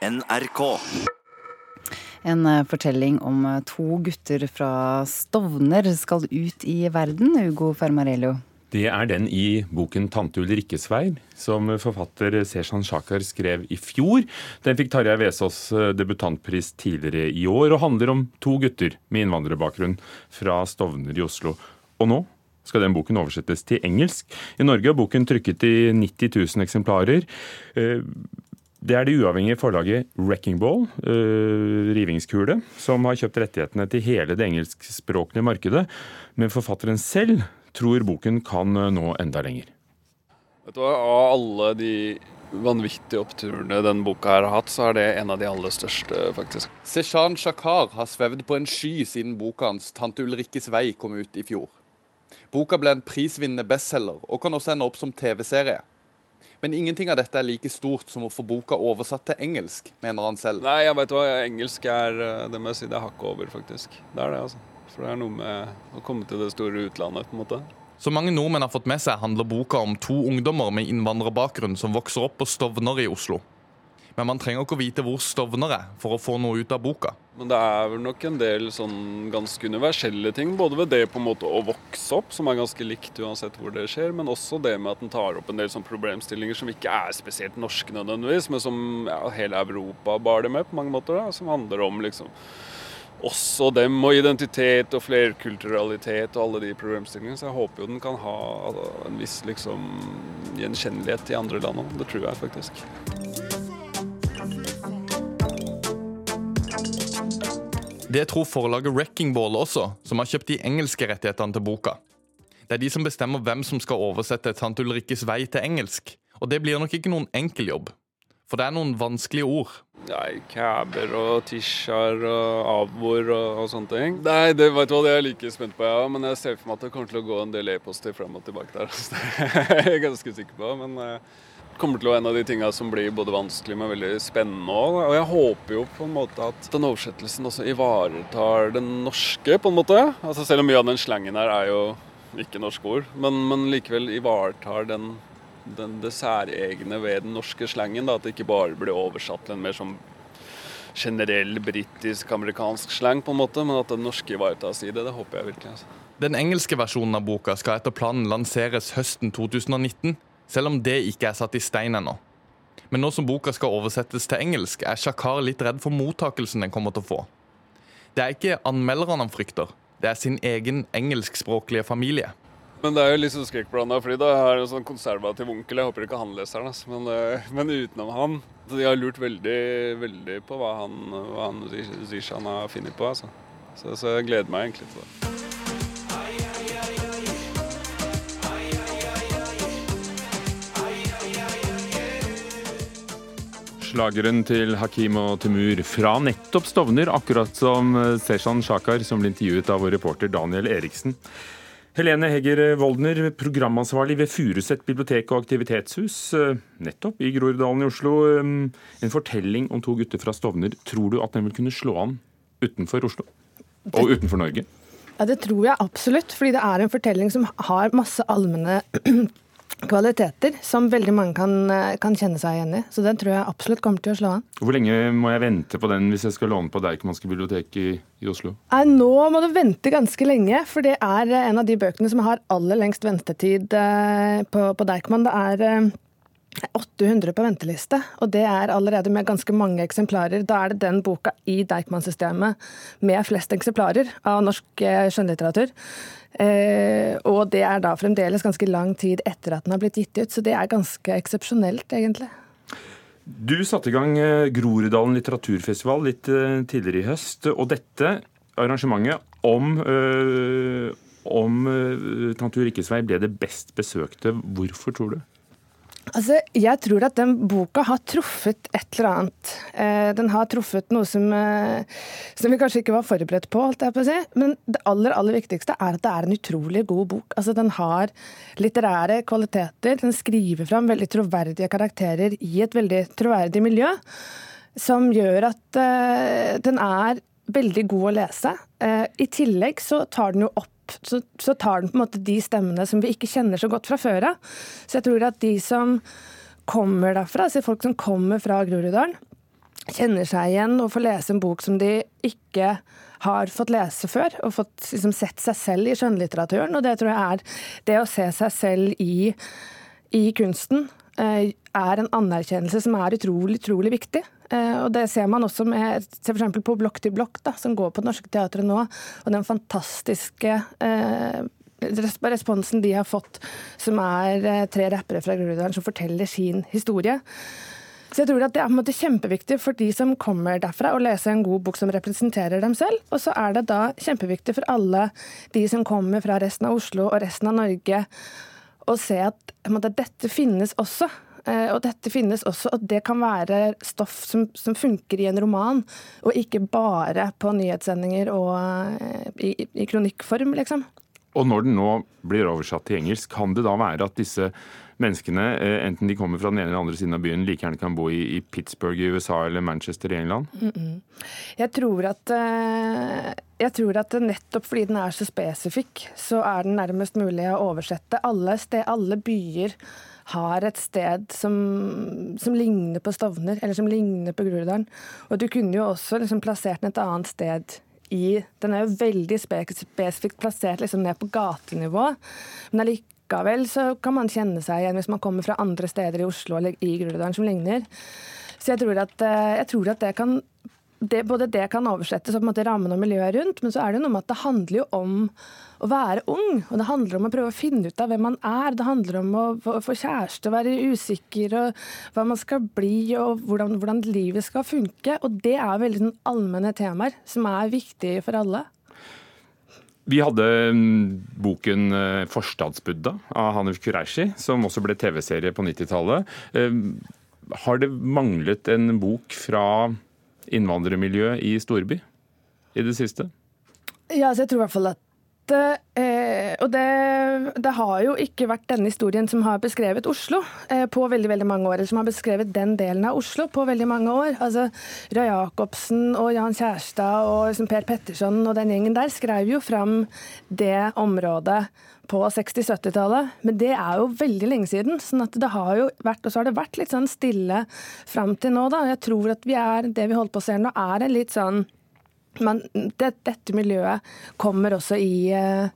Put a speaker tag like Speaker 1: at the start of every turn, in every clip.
Speaker 1: NRK.
Speaker 2: En eh, fortelling om eh, to gutter fra Stovner skal ut i verden, Ugo Fermarello.
Speaker 3: Det er den i boken 'Tante Ulrikkes vei', som forfatter Seshan Shakar skrev i fjor. Den fikk Tarjei Vesaas eh, debutantpris tidligere i år, og handler om to gutter med innvandrerbakgrunn fra Stovner i Oslo. Og nå skal den boken oversettes til engelsk. I Norge er boken trykket i 90 000 eksemplarer. Det er det uavhengige forlaget Wrecking Ball, uh, rivingskule, som har kjøpt rettighetene til hele det engelskspråklige markedet. Men forfatteren selv tror boken kan nå enda lenger.
Speaker 4: Vet du hva, Av alle de vanvittige oppturene denne boka her har hatt, så er det en av de aller største, faktisk.
Speaker 5: Seshan Shakar har svevd på en sky siden boka hans 'Tante Ulrikkes vei' kom ut i fjor. Boka ble en prisvinnende bestselger, og kan også ende opp som TV-serie. Men ingenting av dette er like stort som å få boka oversatt til engelsk, mener han selv.
Speaker 4: Nei, jeg vet hva, engelsk er det må jeg si, det er hakket over, faktisk. Det er det, altså. For det er noe med å komme til det store utlandet, på en måte.
Speaker 5: Som mange nordmenn har fått med seg, handler boka om to ungdommer med innvandrerbakgrunn som vokser opp på Stovner i Oslo. Men man trenger ikke å vite hvor Stovner er for å få noe ut av boka.
Speaker 4: Men det er vel nok en del sånn ganske universelle ting. Både ved det på en måte å vokse opp, som er ganske likt uansett hvor det skjer, men også det med at den tar opp en del sånn problemstillinger som ikke er spesielt norske nødvendigvis, men som ja, hele Europa bar det med på mange måter. Da, som handler om liksom også dem og identitet og flerkulturalitet og alle de problemstillingene. Så jeg håper jo den kan ha en viss liksom gjenkjennelighet i andre land òg. Det tror jeg faktisk.
Speaker 5: Det tror forlaget Wrecking Ball også, som har kjøpt de engelske rettighetene til boka. Det er de som bestemmer hvem som skal oversette Tante Ulrikkes vei til engelsk. Og det blir nok ikke noen enkel jobb. For det er noen vanskelige ord.
Speaker 4: Nei, Kæber og tisjar og avor og, og, sånne ting. Nei, det vet du hva, det er jeg like spent på, ja. Men jeg ser for meg at det kommer til å gå en del e-poster frem og tilbake der. Så det er jeg ganske sikker på. Men uh, kommer til å være en av de tingene som blir både vanskelig, men veldig spennende òg. Og jeg håper jo på en måte at den oversettelsen også ivaretar den norske, på en måte. Altså Selv om mye av den slangen her er jo ikke norske ord, men, men likevel ivaretar den, den, det særegne ved den norske slangen. Da, at det ikke bare blir oversatt til en mer sånn generell britisk-amerikansk slang, på en måte, men at den norske ivaretas i det. Det håper jeg virkelig. Altså.
Speaker 5: Den engelske versjonen av boka skal etter planen lanseres høsten 2019 selv om det ikke er satt i stein ennå. Men nå som boka skal oversettes til engelsk, er Shakar litt redd for mottakelsen den kommer til å få. Det er ikke anmelderne han frykter, det er sin egen engelskspråklige familie.
Speaker 4: Men det er jo litt sånn skrekkblanda, fordi da er en sånn konservativ onkel. Jeg håper ikke han leser den, men, eh, men, utenom han De har lurt veldig, veldig på hva han, hva han han har funnet på. Altså. Så, så jeg gleder meg egentlig til det.
Speaker 3: Slageren til Hakim og Timur fra nettopp Stovner, akkurat som eh, Seshan Shakar, som ble intervjuet av vår reporter Daniel Eriksen. Helene Hegger Woldner, programansvarlig ved Furuset bibliotek og aktivitetshus, eh, nettopp i Groruddalen i Oslo. Eh, en fortelling om to gutter fra Stovner. Tror du at den vil kunne slå an utenfor Oslo? Og utenfor Norge?
Speaker 6: Ja, Det tror jeg absolutt, fordi det er en fortelling som har masse allmenne kvaliteter som veldig mange kan, eh, kan, kjenne seg igjen i. Så den tror jeg absolutt kommer til å slå an.
Speaker 3: Hvor lenge må jeg vente på den hvis jeg skal låne på Deichmanske bibliotek i, i, Oslo?
Speaker 6: Nå må du vente ganske lenge, for det er eh, en av de bøkene som har aller lengst ventetid eh, på, på Deichman. Det er 800 på venteliste, og det er allerede med ganske mange eksemplarer. Da er det den boka i Deichman-systemet med flest eksemplarer av norsk skjønnlitteratur. Eh, og det er da fremdeles ganske lang tid etter at den har blitt gitt ut, så det er ganske eksepsjonelt, egentlig.
Speaker 3: Du satte i gang eh, Groruddalen litteraturfestival litt eh, tidligere i høst, og dette arrangementet om, øh, om Tante Ulrikkes vei ble det best besøkte. Hvorfor, tror du?
Speaker 6: Altså, jeg tror at den boka har truffet et eller annet. Eh, den har truffet noe som, eh, som, vi kanskje ikke var forberedt på, holdt jeg på å si. Men det aller, aller viktigste er at det er en utrolig god bok. Altså, den har litterære kvaliteter. Den skriver fram veldig troverdige karakterer i et veldig troverdig miljø. Som gjør at eh, den er veldig god å lese. Eh, I tillegg så tar den jo opp så, så, tar den på en måte de stemmene som vi ikke kjenner så godt fra før av. Så jeg tror at de som kommer derfra, altså folk som kommer fra Groruddalen, kjenner seg igjen og får lese en bok som de ikke har fått lese før, og fått liksom, sett seg selv i skjønnlitteraturen. Og det tror jeg er det å se seg selv i, i kunsten eh, er en anerkjennelse som er utrolig, utrolig viktig. Eh, og det ser man også med se f.eks. på Blokk til blokk, da, som går på Det Norske Teatret nå, og den fantastiske eh, responsen de har fått, som er eh, tre rappere fra Groruddalen som forteller sin historie. Så jeg tror at Det er på en måte kjempeviktig for de som kommer derfra, å lese en god bok som representerer dem selv. Og så er det da kjempeviktig for alle de som kommer fra resten av Oslo og resten av Norge, å se at måte, dette finnes også. Eh, og dette finnes også, og det kan være stoff som, som funker i en roman, og ikke bare på nyhetssendinger og eh, i, i kronikkform, liksom.
Speaker 3: Og når den nå blir oversatt til engelsk, kan det da være at disse menneskene, eh, enten de kommer fra den ene eller andre siden av byen, like gjerne kan bo i, i Pittsburgh i USA eller Manchester i England?
Speaker 6: Mm -mm. Jeg tror at jeg tror at nettopp fordi den er så spesifikk, så er den nærmest mulig å oversette. Alle, sted, alle byer har et sted som, som, ligner på Stovner, eller som ligner på Groruddalen. Og du kunne jo også liksom plassert den et annet sted i Den er jo veldig spesifikt plassert liksom ned på gatenivå, men allikevel likevel så kan man kjenne seg igjen hvis man kommer fra andre steder i Oslo eller i Groruddalen som ligner. Så jeg tror at, eh, jeg tror at det kan det, både det kan oversettes og på en måte rammen og miljøet rundt, men så er det noe med at det handler jo om å være ung. Og det handler om å prøve å finne ut av hvem man er. Det handler om å få kjæreste, være usikker, og hva man skal bli, og hvordan, hvordan livet skal funke. Og det er veldig sånn allmenne temaer som er viktige for alle.
Speaker 3: Vi hadde mm, boken eh, 'Forstadsbudda' av Hanif Kureishi, som også ble TV-serie på 90-tallet. Eh, har det manglet en bok fra innvandrermiljøet i storby i det siste?
Speaker 6: Ja, så jeg tror i hvert fall at eh, Og det, det, har jo ikke vært denne historien som har beskrevet Oslo eh, på veldig veldig mange år, eller som har beskrevet den delen av Oslo på veldig mange år. Altså, Roy Jacobsen og Jan Kjærstad og liksom Per Petterson og den gjengen der skrev jo fram det området på 60-70-tallet, men det er jo veldig lenge siden. sånn at det har jo vært, Og så har det vært litt sånn stille fram til nå, da. Jeg tror at vi er, det vi holder på å se nå, er en litt sånn men det, dette miljøet kommer også i, eh,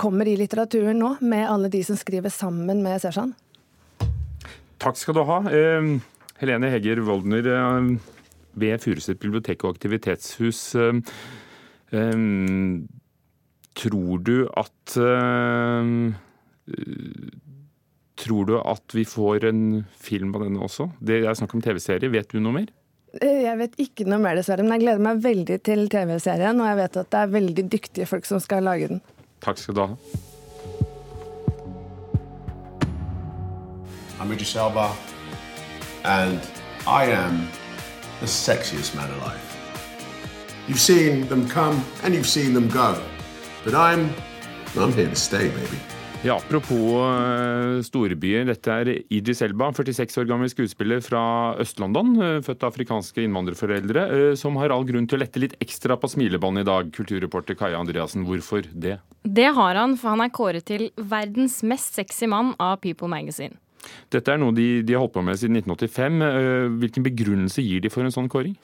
Speaker 6: kommer i litteraturen nå, med alle de som skriver sammen med Sersan.
Speaker 3: Takk skal du ha. Eh, Helene Hegger Woldner eh, ved Furuset bibliotek og aktivitetshus. Eh, eh, tror du at eh, Tror du at vi får en film av denne også? Det er snakk om TV-serie. Vet du noe mer?
Speaker 6: Eh, jeg vet ikke noe mer, dessverre. Men jeg gleder meg veldig til TV-serien. Og jeg vet at det er veldig dyktige folk som skal lage den.
Speaker 3: Takk skal du ha. I'm Idris Elba, and I am the sexiest man alive. You've seen them come and you've seen them go, but I'm I'm here to stay, baby. Ja, Apropos uh, storbyer. Dette er Idris Elba, 46 år gammel skuespiller fra Øst-London. Uh, født av afrikanske innvandrerforeldre, uh, som har all grunn til å lette litt ekstra på smilebåndet i dag. Kulturreporter Kaja Andreassen, hvorfor det?
Speaker 1: Det har han, for han er kåret til verdens mest sexy mann av People Magazine.
Speaker 3: Dette er noe de, de har holdt på med siden 1985. Hvilken begrunnelse gir de for en sånn kåring?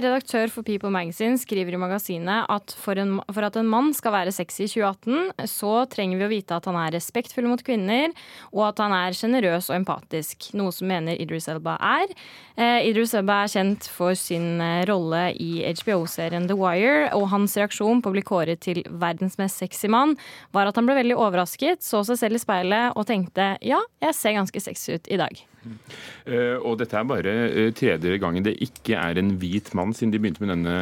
Speaker 1: Redaktør for People Magazine skriver i magasinet at for, en, for, at en mann skal være sexy i 2018, så trenger vi å vite at han er respektfull mot kvinner, og at han er sjenerøs og empatisk. Noe som mener Idris Elba er. Eh, Idris Elba er kjent for sin eh, rolle i HBO-serien The Wire, og hans reaksjon på å bli kåret til verdens mest sexy mann var at han ble veldig overrasket, så seg selv i speilet og tenkte ja, jeg ser ganske sexy ut i dag.
Speaker 3: Uh, og dette er bare uh, tredje gangen det ikke er en hvit mann, siden de begynte med denne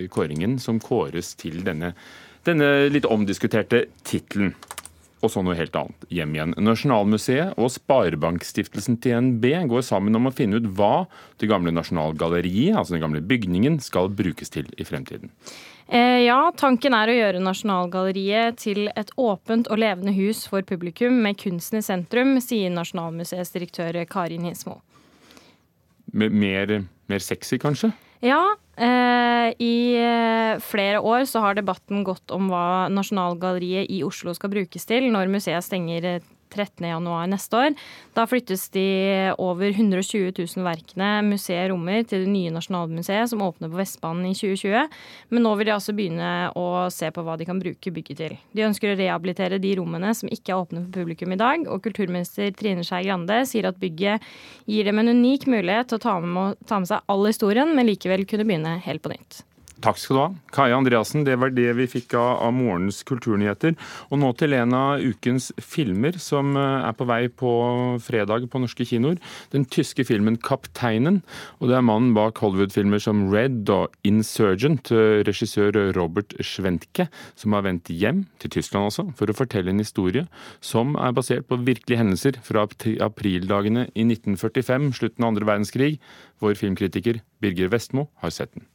Speaker 3: eh, kåringen, som kåres til denne, denne litt omdiskuterte tittelen. Og så noe helt annet. Hjem igjen. Nasjonalmuseet og Sparebankstiftelsen TNB går sammen om å finne ut hva det gamle Nasjonalgalleriet, altså den gamle bygningen, skal brukes til i fremtiden.
Speaker 1: Eh, ja, tanken er å gjøre Nasjonalgalleriet til et åpent og levende hus for publikum med kunsten i sentrum, sier Nasjonalmuseets direktør Karin Hinsmo.
Speaker 3: Mer, mer sexy, kanskje?
Speaker 1: Ja. Eh, I eh, flere år så har debatten gått om hva Nasjonalgalleriet i Oslo skal brukes til når museet stenger 13.1 neste år. Da flyttes de over 120 000 verkene museet rommer til det nye Nasjonalmuseet som åpner på Vestbanen i 2020. Men nå vil de altså begynne å se på hva de kan bruke bygget til. De ønsker å rehabilitere de rommene som ikke er åpne for publikum i dag, og kulturminister Trine Skei Grande sier at bygget gir dem en unik mulighet til å ta med, ta med seg all historien, men likevel kunne begynne helt på nytt.
Speaker 3: Takk skal du ha. Kaja Andreassen, det var det vi fikk av, av morgens kulturnyheter. Og nå til en av ukens filmer som eh, er på vei på fredag på norske kinoer. Den tyske filmen 'Kapteinen'. Og det er mannen bak Hollywood-filmer som 'Red' og 'Insurgent', eh, regissør Robert Schwentke, som har vendt hjem, til Tyskland også, for å fortelle en historie som er basert på virkelige hendelser fra aprildagene i 1945, slutten av andre verdenskrig. Vår filmkritiker Birger Vestmo har sett den.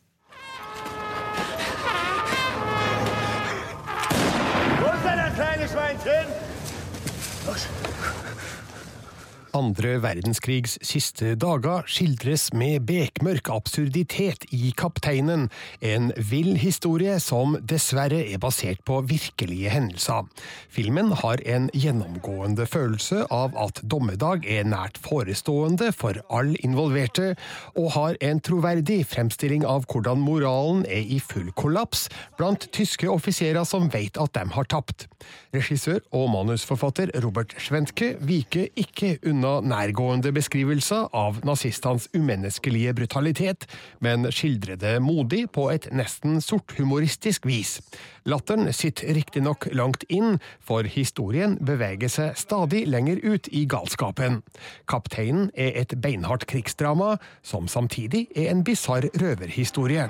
Speaker 7: Andre verdenskrigs siste dager skildres med bekmørk absurditet i Kapteinen, en vill historie som dessverre er basert på virkelige hendelser. Filmen har en gjennomgående følelse av at dommedag er nært forestående for alle involverte, og har en troverdig fremstilling av hvordan moralen er i full kollaps blant tyske offiserer som vet at de har tapt. Regissør og manusforfatter Robert Schwentke viker ikke unna unna nærgående beskrivelser av nazistenes umenneskelige brutalitet, men skildrer det modig på et nesten sorthumoristisk vis. Latteren sitter riktignok langt inn, for historien beveger seg stadig lenger ut i galskapen. Kapteinen er et beinhardt krigsdrama, som samtidig er en bisarr røverhistorie.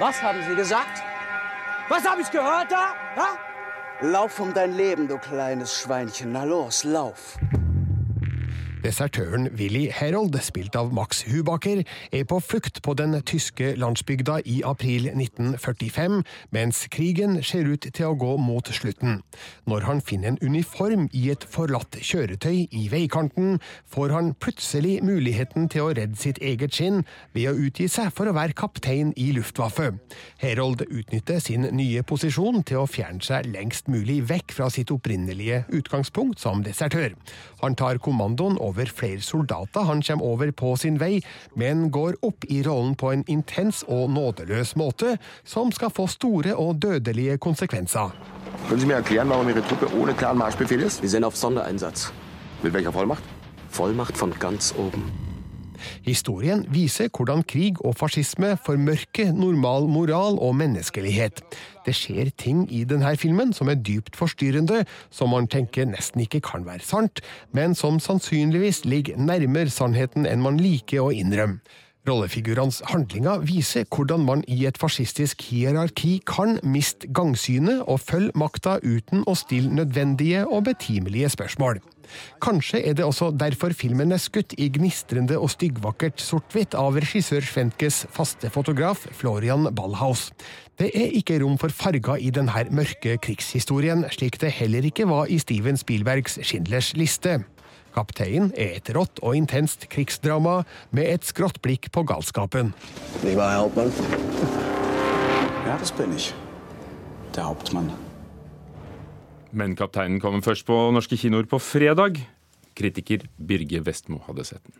Speaker 8: Hva har dere gesagt? Hva har jeg hørt da? Ha? Lauf um dein Leben, du kleines Schweinchen. Na los, lauf.
Speaker 7: Desertøren Willy Herold, spilt av Max Hubaker, er på flukt på den tyske landsbygda i april 1945, mens krigen ser ut til å gå mot slutten. Når han finner en uniform i et forlatt kjøretøy i veikanten, får han plutselig muligheten til å redde sitt eget skinn ved å utgi seg for å være kaptein i Luftwaffe. Herold utnytter sin nye posisjon til å fjerne seg lengst mulig vekk fra sitt opprinnelige utgangspunkt som desertør. Han tar kommandoen over over flere soldater han kommer over på sin vei, men går opp i rollen på en intens og nådeløs måte, som skal få store og dødelige konsekvenser.
Speaker 9: Kan Sie mir erklären, warum Ihre Truppe ohne klaren Marschbefehl ist?
Speaker 8: Wir sind auf Sondereinsatz.
Speaker 9: Mit welcher Vollmacht?
Speaker 8: Vollmacht von ganz oben.
Speaker 7: Historien viser hvordan krig og fascisme formørker normal moral og menneskelighet. Det skjer ting i denne filmen som er dypt forstyrrende, som man tenker nesten ikke kan være sant, men som sannsynligvis ligger nærmere sannheten enn man liker å innrømme. Rollefigurenes handlinger viser hvordan man i et fascistisk hierarki kan miste gangsynet og følge makta uten å stille nødvendige og betimelige spørsmål. Kanskje er det også derfor filmen er skutt i gnistrende og styggvakkert sort-hvitt av regissør Schwenkes faste fotograf Florian Ballhaus. Det er ikke rom for farger i denne mørke krigshistorien, slik det heller ikke var i Steven Spielbergs Schindlers liste. Kapteinen er et rått og intenst krigsdrama med et skrått blikk på galskapen.
Speaker 8: Ja, das bin ich. Der Hauptmann.
Speaker 3: Men kapteinen kommer først på norske kinoer på fredag. Kritiker Birge Vestmo hadde sett den.